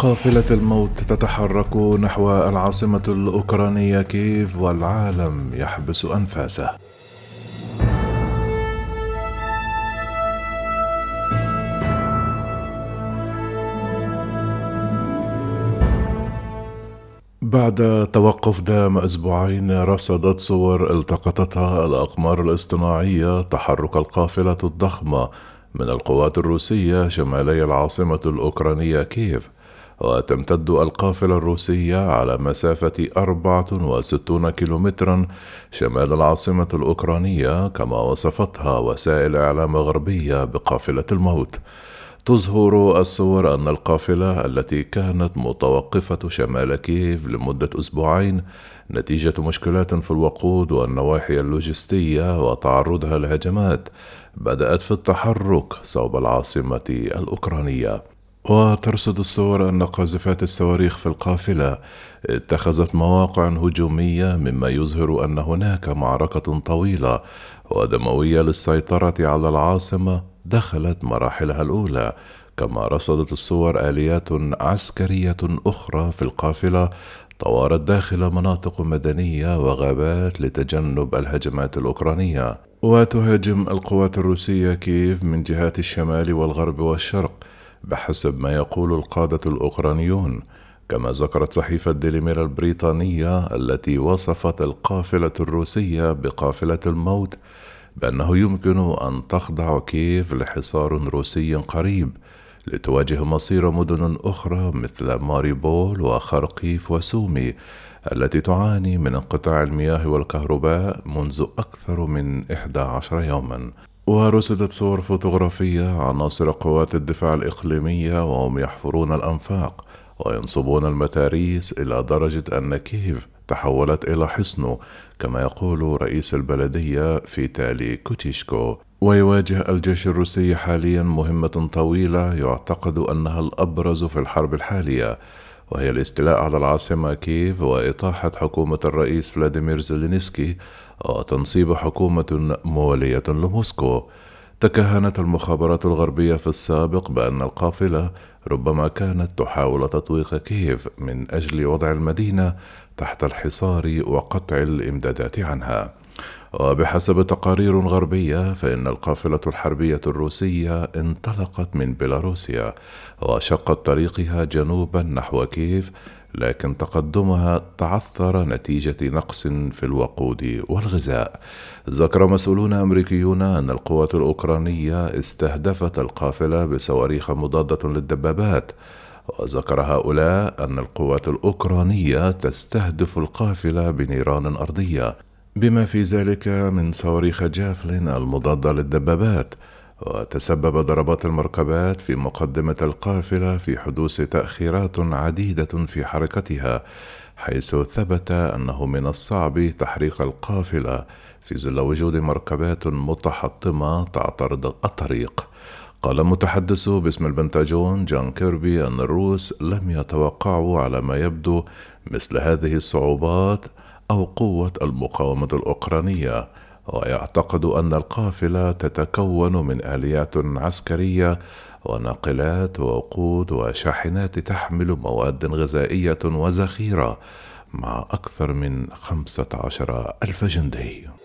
قافلة الموت تتحرك نحو العاصمة الأوكرانية كييف والعالم يحبس أنفاسه. بعد توقف دام أسبوعين رصدت صور التقطتها الأقمار الاصطناعية تحرك القافلة الضخمة من القوات الروسية شمالي العاصمة الأوكرانية كييف. وتمتد القافلة الروسية على مسافة 64 كيلومترا شمال العاصمة الأوكرانية كما وصفتها وسائل إعلام غربية بقافلة الموت. تظهر الصور أن القافلة التي كانت متوقفة شمال كييف لمدة أسبوعين نتيجة مشكلات في الوقود والنواحي اللوجستية وتعرضها لهجمات بدأت في التحرك صوب العاصمة الأوكرانية. وترصد الصور أن قاذفات الصواريخ في القافلة اتخذت مواقع هجومية مما يظهر أن هناك معركة طويلة ودموية للسيطرة على العاصمة دخلت مراحلها الأولى. كما رصدت الصور آليات عسكرية أخرى في القافلة طوارت داخل مناطق مدنية وغابات لتجنب الهجمات الأوكرانية. وتهاجم القوات الروسية كييف من جهات الشمال والغرب والشرق بحسب ما يقول القادة الأوكرانيون كما ذكرت صحيفة ديليمير البريطانية التي وصفت القافلة الروسية بقافلة الموت بأنه يمكن أن تخضع كييف لحصار روسي قريب لتواجه مصير مدن أخرى مثل ماريبول وخرقيف وسومي التي تعاني من انقطاع المياه والكهرباء منذ أكثر من 11 يوما. ورصدت صور فوتوغرافية عناصر قوات الدفاع الإقليمية وهم يحفرون الأنفاق وينصبون المتاريس إلى درجة أن كييف تحولت إلى حصن كما يقول رئيس البلدية فيتالي كليتشكو ويواجه الجيش الروسي حاليا مهمة طويلة يعتقد أنها الأبرز في الحرب الحالية. وهي الاستيلاء على العاصمة كييف وإطاحة حكومة الرئيس فلاديمير زيلينسكي وتنصيب حكومة موالية لموسكو. تكهنت المخابرات الغربية في السابق بأن القافلة ربما كانت تحاول تطويق كييف من أجل وضع المدينة تحت الحصار وقطع الإمدادات عنها. وبحسب تقارير غربية فإن القافلة الحربية الروسية انطلقت من بيلاروسيا وشقت طريقها جنوبا نحو كييف لكن تقدمها تعثر نتيجة نقص في الوقود والغذاء. ذكر مسؤولون أمريكيون أن القوات الأوكرانية استهدفت القافلة بصواريخ مضادة للدبابات، وذكر هؤلاء أن القوات الأوكرانية تستهدف القافلة بنيران أرضية، بما في ذلك من صواريخ جافلين المضادة للدبابات. وتسبب ضربات المركبات في مقدمة القافلة في حدوث تأخيرات عديدة في حركتها حيث ثبت أنه من الصعب تحريك القافلة في ظل وجود مركبات متحطمة تعترض الطريق قال متحدث باسم البنتاجون جان كيربي أن الروس لم يتوقعوا على ما يبدو مثل هذه الصعوبات أو قوة المقاومة الأوكرانية ويعتقد أن القافلة تتكون من آليات عسكرية وناقلات ووقود وشاحنات تحمل مواد غذائية وذخيرة مع أكثر من خمسة عشر ألف جندي.